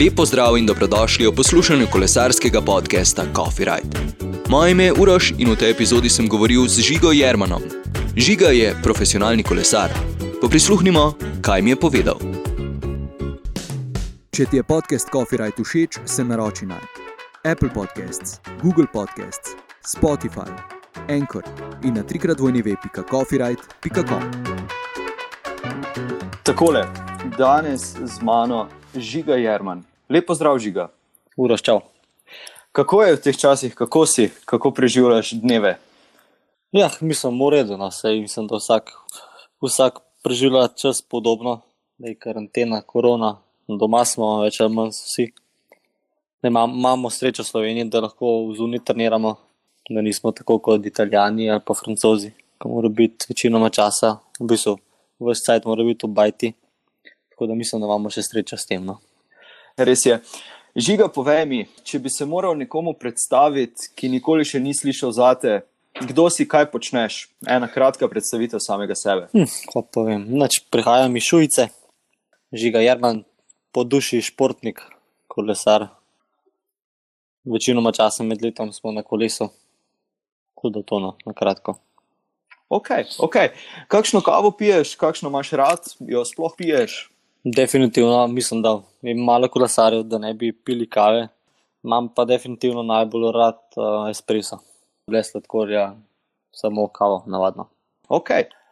Lepo zdrav in dobrodošli v poslušanju kolesarskega podcasta Coffee Ride. Moje ime je Uroš in v tej epizodi sem govoril z Žigo Jermanom. Žiga je profesionalni kolesar. Poprisluhnimo, kaj mi je povedal. Če ti je podcast Coffee Ride všeč, se naroči na Apple Podcasts, Google Podcasts, Spotify, Anchor in na trikrat vojni web.coffeeride.com. Takole, danes z mano Žiga Jerman. Lepo zdrav, Žiga. Uroš, čau. Kako je v teh časih, kako si, kako preživljaš dneve? Ja, mislim, v redu, no, sej mislim, da vsak, vsak preživlja čas podobno, da je karantena, korona, doma smo več ali manj vsi. Ne, imam, imamo srečo v Sloveniji, da lahko zunaj treniramo, da nismo tako kot italijani ali pa francozi, ki mora biti večinoma časa, v bistvu, vse cajt mora biti v bajti. Tako da mislim, da imamo še srečo s tem. No. Res je. Žiga, povej mi, če bi se moral nekomu predstaviti, ki nikoli še ni slišal zate, kdo si, kaj počneš? Ena kratka predstavitev samega sebe. Hm, ko povem, Nač, prihajam iz Šujice, Žiga Jerman, po duši športnik, kolesar. Večinoma časa med letom smo na kolesu, hudo tono, na kratko. Ok, ok. Kakšno kavo piješ, kakšno imaš rad, jo sploh piješ? Definitivno mislim, da je malo kolesarjev, da ne bi pili kave. Imam pa definitivno najbolj rad uh, espresso, brez sladkorja, samo kavo, navadno. Ok.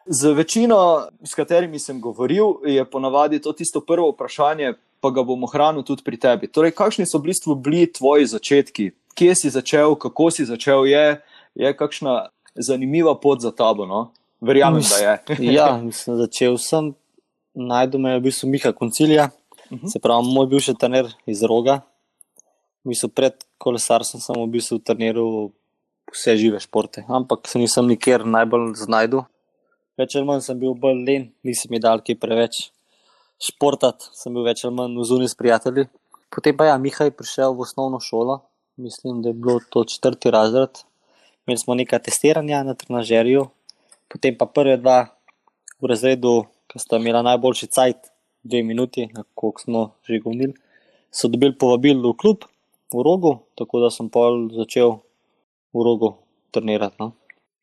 Z večino, s katerimi sem govoril, je ponavadi to tisto prvo vprašanje, pa ga bomo hranili tudi pri tebi. Torej, kakšni so v bistvu bili tvoji začetki? Kje si začel, kako si začel, je, je kakšna zanimiva pot za tabo? No? Verjamem, da je. ja, mislim, začel sem najdel me je v bistvu Miha Koncilija, uh -huh. se pravi, moj bivši trener iz Roga. Mi so pred kolesarstvom samo v bistvu treniral vse žive športe, ampak se nisem nikjer najbolj znašel. Več ali manj sem bil bolj len, nisem mi dal kaj preveč športati, sem bil več ali manj v zuni s prijatelji. Potem pa ja, Miha je prišel v osnovno šolo, mislim, da je bilo to četrti razred. Imeli smo nekaj testiranja na trenažerju, potem pa prve dva v razredu ki sta imela najboljši cajt, dve minuti, koliko smo že govorili, so dobili povabilo v klub v rogu, tako da sem pol začel v rogu trenirati, no?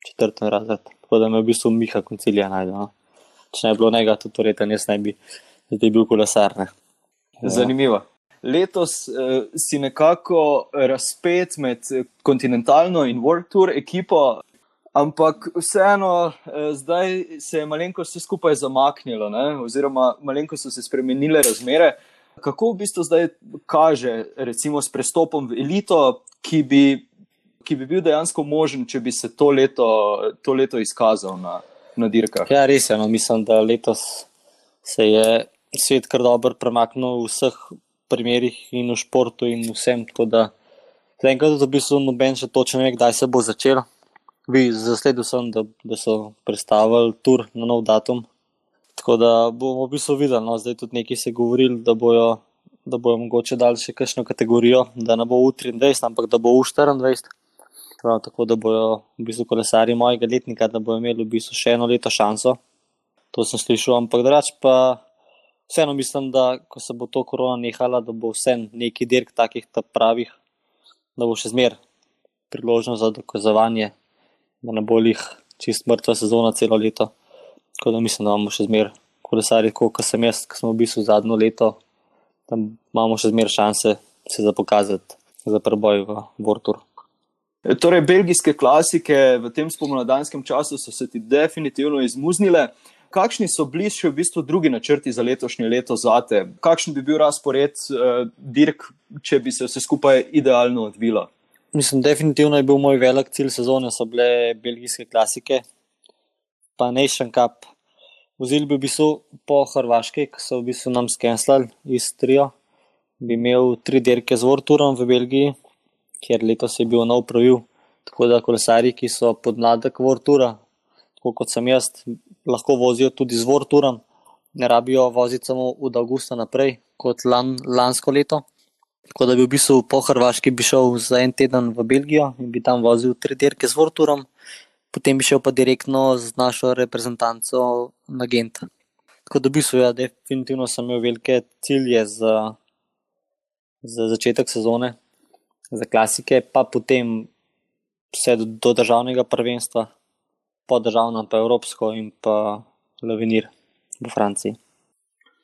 četrti razred. Tako da me v bistvu Miha koncilija najdel. No? Če ne bi bilo njega, tudi verjetno jaz ne bi zdaj bil kolesar. Ne? Zanimivo. Letos uh, si nekako razpet med kontinentalno in World Tour ekipo. Ampak vseeno, eh, zdaj se je malenkost vse skupaj zamaknilo, ne? oziroma malenkost so se spremenile razmere. Kako v bistvu zdaj kaže, recimo, s prestopom v elito, ki bi, ki bi bil dejansko možen, če bi se to leto, to leto izkazal na, na dirkah? Ja, res je. No, mislim, da letos se je svet kar dobro premaknil v vseh primerih in v športu in vsem. Tako da zaenkrat v bistvu noben še točno ne ve, kdaj se bo začelo. Vi zasledil sem, da, da so predstavili tur na nov datum. Tako da bomo v bistvu videli, no, zdaj tudi nekaj se govorili, da bojo, da bojo mogoče dali še kakšno kategorijo, da ne bo U23, ampak da bo U24. Prav, tako da bojo v bistvu kolesari mojega letnika, da bojo imeli v bistvu še eno leto šanso. To sem slišal, ampak drugač pa vseeno mislim, da ko se bo to korona nehala, da bo vse neki dirk takih pravih, da bo še zmer priložnost za dokazovanje da ne bo jih čist mrtva sezona celo leto. Tako da mislim, da imamo še zmer kolesarje, kot sem jaz, ki smo v bistvu zadnjo leto, da imamo še zmer šanse se za pokazati za preboj v Vortur. Torej, belgijske klasike v tem spomladanskem času so se ti definitivno izmuznile. Kakšni so bili še v bistvu drugi načrti za letošnje leto zate? Kakšen bi bil razpored uh, dirk, če bi se vse skupaj idealno odvilo? Mislim, definitivno je bil moj velik cilj sezone, so bile belgijske klasike, pa Nation Cup. Vzeli bi v bistvu po Hrvaški, ki so v bistvu nam skenslali iz Trio. Bi imel tri dirke z Vorturom v Belgiji, kjer letos je bil nov pravil. Tako da kolesari, ki so podmladek Vortura, tako kot sem jaz, lahko vozijo tudi z Vorturom, ne rabijo voziti samo od avgusta naprej, kot lan, lansko leto. Tako da bi v bistvu po Hrvaški bi šel za en teden v Belgijo in bi tam vozil tri dirke z Vorturom, potem bi šel pa direktno z našo reprezentanco na Gent. Tako da v bistvu, ja, definitivno sem imel velike cilje za, za začetek sezone, za klasike, pa potem vse do, do državnega prvenstva, po državno, pa evropsko in pa Lavenir v Franciji.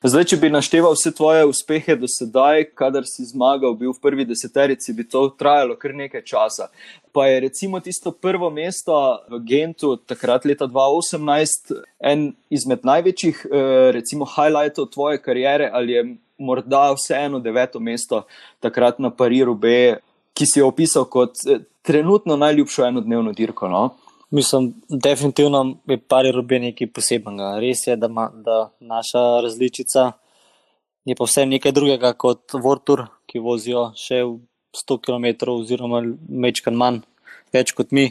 Zdaj, če bi našteval vse tvoje uspehe do sedaj, kadar si zmagal, bil v prvi deseterici, bi to trajalo kar nekaj časa. Pa je recimo tisto prvo mesto v Gentu, takrat leta 2018, en izmed največjih, eh, recimo, highlightov tvoje kariere, ali je morda vseeno deveto mesto takrat na Pariru B, ki si jo opisal kot eh, trenutno najljubšo enodnevno dirko. No? Mislim, definitivno je pari robe nekaj posebnega. Res je, da, ma, da naša različica je pa vse nekaj drugega kot Vortur, ki vozijo še 100 km oziroma mečkan manj, več kot mi.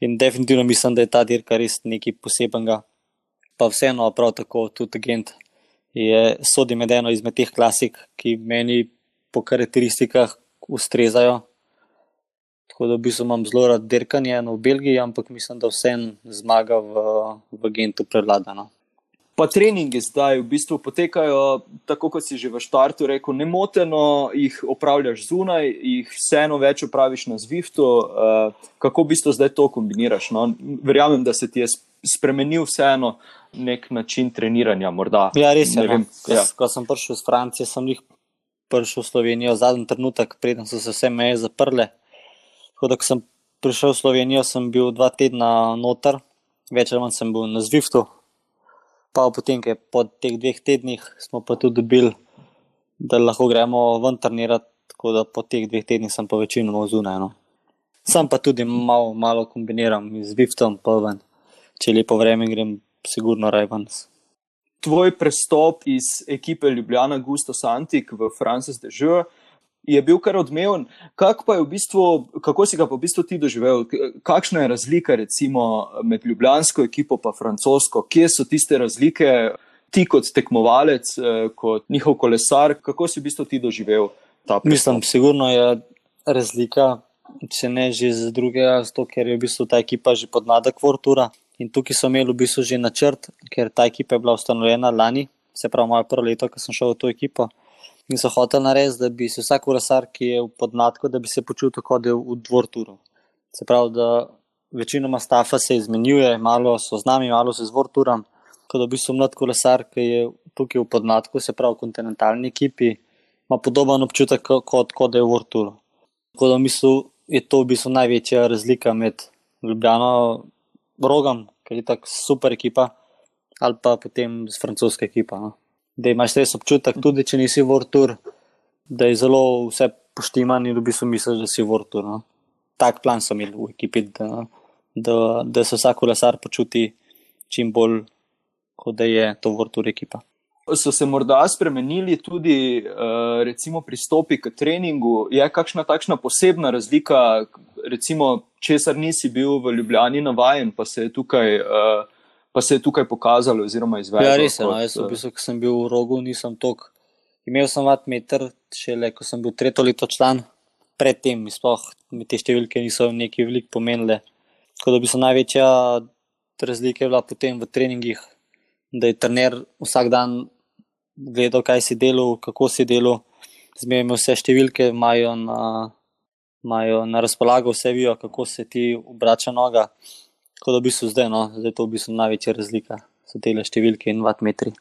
In definitivno mislim, da je ta dirka res nekaj posebnega. Pa vseeno, prav tako tudi agent je sodi med eno izmed teh klasik, ki meni po karakteristikah ustrezajo. Tako da v bistvu imam zelo rad dirkanje v Belgiji, ampak mislim, da vsem zmaga v, v Gentu prevladano. Pa treningi zdaj v bistvu potekajo tako, kot si že v štartu rekel, nemoteno jih opravljaš zunaj, jih vseeno več opraviš na Zwiftu. Uh, kako v bistvu zdaj to kombiniraš? No? Verjamem, da se ti je spremenil vseeno nek način treniranja. Morda. Ja, res je. No. Ko, ja. ko sem prišel iz Francije, sem jih prišel v Slovenijo zadnji trenutek, preden so se vse meje zaprle. Tako da, ko sem prišel v Slovenijo, sem bil dva tedna noter, več ali manj sem bil na Zwiftu. Pa potem, ki po teh dveh tednih smo pa tudi dobili, da lahko gremo ven trenirati, tako da po teh dveh tednih sem pa večinoma zunaj. No. Sam pa tudi malo, malo kombiniram z Zwiftom, pa ven. Če lepo vreme grem, sigurno raj ven. Tvoj prestop iz ekipe Ljubljana Gusto Santik v Frances de Jure je bil kar odmeven. Kak v bistvu, kako si ga v bistvu ti doživel? Kakšna je razlika recimo, med ljubljansko ekipo in francosko? Kje so tiste razlike, ti kot tekmovalec, eh, kot njihov kolesar, kako si v bistvu ti doživel ta primer? Mislim, sigurno je razlika, če ne že z drugega, zato ker je v bistvu ta ekipa že podnadek Vortura. In tukaj so imeli v bistvu že načrt, ker ta ekipa je bila ustanovljena lani, se pravi, moje prvo leto, ko sem šel v to ekipo in so hoteli narediti, da bi se vsak urasar, ki je v podnatku, da bi se počutil kot da je v dvorturu. Se pravi, da večinoma stafa se izmenjuje, malo so z nami, malo so z dvorturom. Tako da v bistvu mlad kolesar, ki je tukaj v podnatku, se pravi v kontinentalni ekipi, ima podoben občutek kot, kot da je v dvorturu. Tako da bistvu je to v bistvu največja razlika med Ljubljano, Rogom, ki je tako super ekipa, ali pa potem z francosko ekipo. No da imaš res občutek, tudi če nisi vrtur, da je zelo vse poštiman in v bistvu misliš, da si vrtur. No. Tak plan so imeli v ekipi, da, da, da se vsak kolesar počuti čim bolj, kot da je to vrtur ekipa. So se morda spremenili tudi uh, recimo, pristopi k treningu? Je kakšna takšna posebna razlika, recimo, česar nisi bil v Ljubljani navaden, pa se je tukaj. Uh, pa se je tukaj pokazalo, oziroma izvedlo. Ja, res je. No, jaz, v eh, bistvu, ko sem bil v rogu, nisem tok. Imel sem vat meter, šele ko sem bil tretjo leto član, predtem sploh mi te številke niso neki velik pomenile. Tako da bi se največja razlika bila potem v treningih, da je trener vsak dan gledal, kaj si delal, kako si delal, zmeraj vse številke imajo na, imajo na razpolago, vse vijo, kako se ti obrača noga. Tako da v bistvu zdaj, no, zdaj to v bistvu največja razlika, so te številke in vatmetri.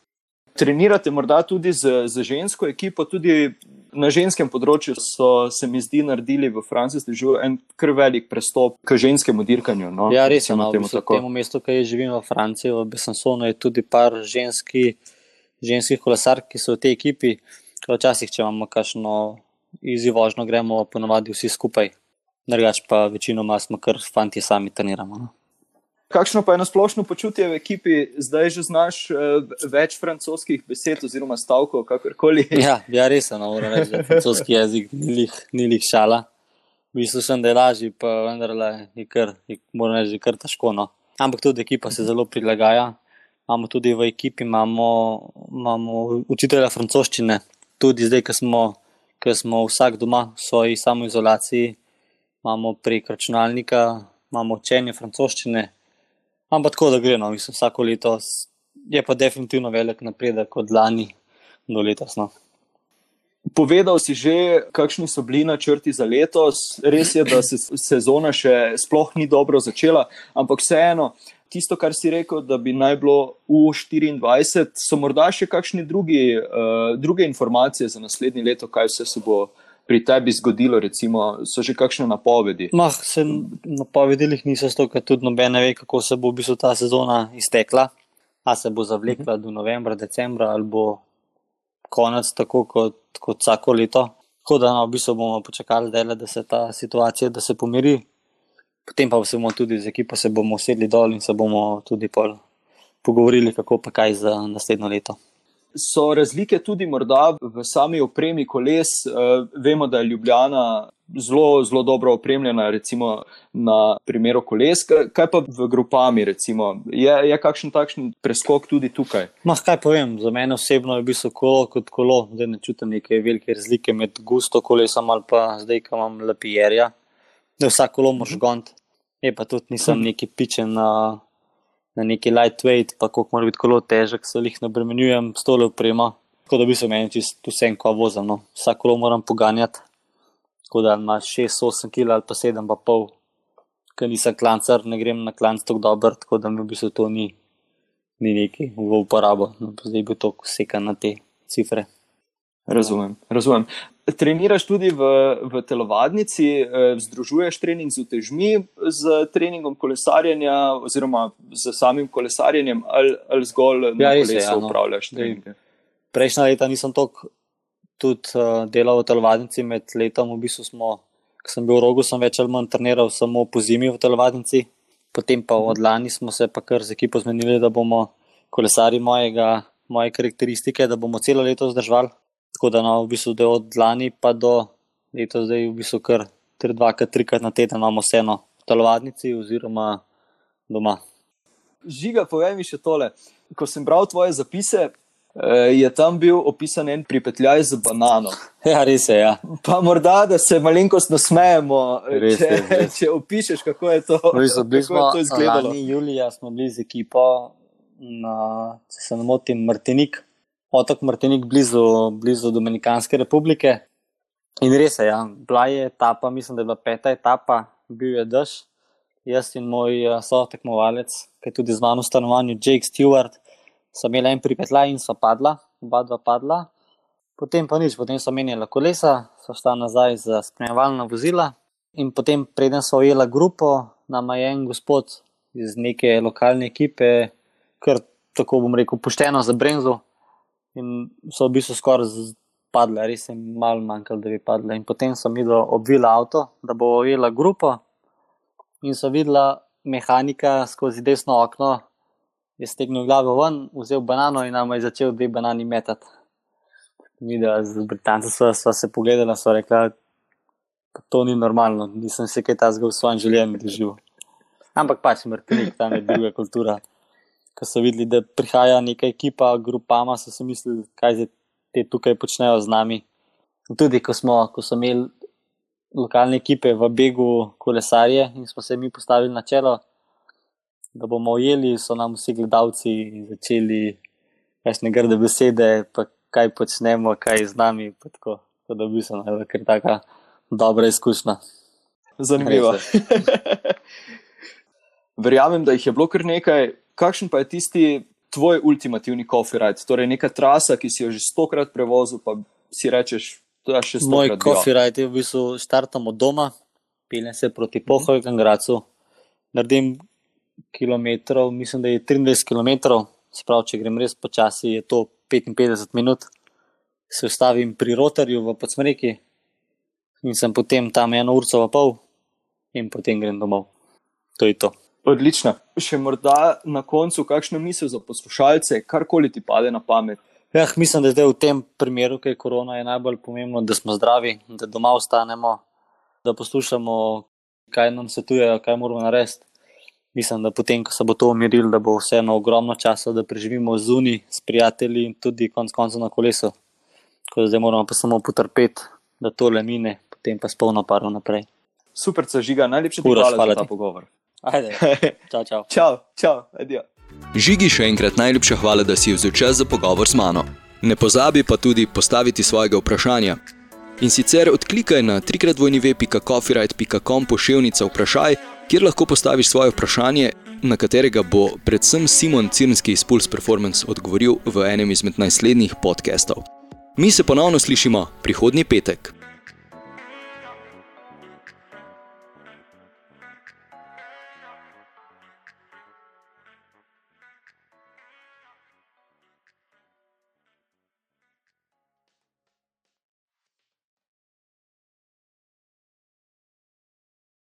Trenirate morda tudi z, z žensko ekipo, tudi na ženskem področju so se mi zdi naredili v Franciji že en kar velik prestop k ženskemu dirkanju. No? Ja, res je. Na no, tem mestu, ki je živim v Franciji, v Besansonu, je tudi par ženski, ženskih kolesar, ki so v tej ekipi. Včasih, če imamo kakšno izjivožno, gremo ponovadi vsi skupaj. Drugač pa večinoma smo kar fanti sami treniramo. No? Kakšno pa je nasplošno počutje v ekipi, zdaj že znaš uh, več francoskih besed oziroma stavkov, kakorkoli? Ja, ja res je, no, moram reči, da francoski jezik ni lih, ni lih šala. V bistvu sem lažji, pa vendar je kar, je, moram reči, kar težko. No. Ampak tudi ekipa se zelo prilagaja. Imamo tudi v ekipi imamo, imamo učitelja francoščine, tudi zdaj, ko smo, smo vsak doma v svoji samoizolaciji, imamo prek računalnika, imamo učenje francoščine. Ampak tako, da gre, no, mislim, vsako leto je pa definitivno velik napredek od lani do letos. No. Povedal si že, kakšni so bili načrti za letos. Res je, da se sezona še sploh ni dobro začela, ampak vseeno, tisto, kar si rekel, da bi naj bilo v 24, so morda še kakšne drugi, uh, druge informacije za naslednje leto, kaj vse se bo pri tebi zgodilo, recimo, so že kakšne napovedi. Mah, se napovedili niso stoka, tudi noben ne ve, kako se bo v bistvu ta sezona iztekla. A se bo zavlekla do novembra, decembra ali bo konec, tako kot, kot vsako leto. Tako da no, v bistvu bomo počakali, dele, da se ta situacija da se pomiri, potem pa se bomo tudi z ekipo se bomo sedli dol in se bomo tudi pogovorili, kako pa kaj za naslednjo leto. So razlike tudi morda v sami opremi koles. Uh, vemo, da je Ljubljana zelo, zelo dobro opremljena, recimo na primeru koles. Kaj pa v grupami, recimo? Je, je kakšen takšen preskok tudi tukaj? Mah, kaj povem, za mene osebno je bilo kolo kot kolo, da ne čutim neke velike razlike med gusto kolesom ali pa zdaj, ko imam lepierja. Da vsak kolo moš gont, je pa tudi nisem neki pičen na, na neki lightweight, pa koliko mora biti kolo težek, se jih ne bremenjujem s tole opremo. Tako da bi se meni čisto vse, ko vozim. No. Vsak kolo moram poganjati tako da imaš 6-8 kg ali pa 7,5 kg, ker nisem klancar, ne grem na klanc tako dobro, tako da mi v bistvu to ni, ni neki v uporabo. No, zdaj bi to sekal na te cifre. Razumem, razumem. Treniraš tudi v, v telovadnici, eh, združuješ trening z utežmi, z treningom kolesarjenja, oziroma z samim kolesarjenjem, ali, ali zgolj ja, na kolesu ja, no. upravljaš treninge. Prejšnja leta nisem toliko tudi uh, delal v telovadnici med letom. V bistvu smo, ko sem bil v rogu, sem več ali manj treniral samo po zimi v telovadnici. Potem pa od lani smo se pa kar z ekipo zmenili, da bomo kolesari mojega, moje karakteristike, da bomo celo leto zdržali. Tako da no, v bistvu od lani pa do leta zdaj v bistvu kar tri, dvakrat, trikrat na teden imamo vseeno v telovadnici oziroma doma. Žiga, povej mi še tole. Ko sem bral tvoje zapise, Eh, je tam bil opisan en pripetljaj z banano. Ja, res je. Ja. Pa morda, da se malenkost nasmejemo, če, je, res. če opišeš, kako je to, Blizu, kako smo, je to izgledalo. Lani julija smo bili z ekipo na, če se ne motim, Martinik, otok Martinik, blizu, blizu Dominikanske republike. In res je, ja. bila je etapa, mislim, da je bila peta etapa, bil je dež. Jaz in moj uh, sotekmovalec, ki je tudi z mano v stanovanju, Jake Stewart so imeli en pripetla in so padla, oba dva padla. Potem pa nič, potem so menjala kolesa, so šla nazaj za spremljevalna vozila. In potem, preden so ujela grupo, nam je en gospod iz neke lokalne ekipe, kar tako bom rekel, pošteno za Brenzo. In so v bistvu skoraj padle, res je malo manjkalo, da bi padle. In potem so mi obvila avto, da bo ujela grupo. In so videla mehanika skozi desno okno, je stegnil glavo ven, vzel banano in nam je začel dve banani metati. Mi, da z Britanci sva, sva se pogledala, sva rekla, da to ni normalno, nisem se kaj ta zgolj v svojem življenju doživel. Ampak pač mrtvenik, tam je druga kultura. Ko so videli, da prihaja neka ekipa, grupama, so si mislili, kaj te tukaj počnejo z nami. In tudi, ko smo, ko smo imeli lokalne ekipe v begu kolesarje in smo se mi postavili na čelo, da bomo ujeli, so nam vsi gledalci začeli resne grde besede, pa kaj počnemo, kaj z nami. Tako, tako da bi se nam kar taka dobra izkušnja. Zanimivo. Verjamem, da jih je bilo kar nekaj. Kakšen pa je tisti tvoj ultimativni coffee ride? Torej, neka trasa, ki si jo že stokrat prevozil, pa si rečeš, da je še stokrat. Moj coffee ride je v bistvu štartamo doma, peljem se proti Pohovem, Gracu, naredim km, mislim, da je 23 km, sprav, če grem res počasi, je to 55 minut. Se ustavim pri rotarju v Podsmreki in sem potem tam eno uro, pa pol, in potem grem domov. To je to. Odlično. Še morda na koncu, kakšno misel za poslušalce, karkoli ti pade na pamet. Ja, mislim, da je v tem primeru, ki je korona, je najbolj pomembno, da smo zdravi, da doma ostanemo, da poslušamo, kaj nam svetujejo, kaj moramo narediti mislim, da potem, ko se bo to umirilo, da bo vseeno ogromno časa, da preživimo zunaj s prijatelji in tudi konec koncev na kolesu. Tako da zdaj moramo pa samo potrpeti, da to le mine, potem pa spolno paro naprej. Super, žiga, najlepše ti hvala, hvala za ta pogovor. Ajde, čau, čau. čau, čau, adijo. Žigi, še enkrat najlepša hvala, da si vzel čas za pogovor z mano. Ne pozabi pa tudi postaviti svojega vprašanja. In sicer odklikaj na trikratvojnive.coffeeright.com pošiljnica vprašaj, kjer lahko postaviš svoje vprašanje, na katerega bo predvsem Simon Cirnski iz Pulse Performance odgovoril v enem izmed naslednjih podcastov. Mi se ponovno slišimo prihodnji petek.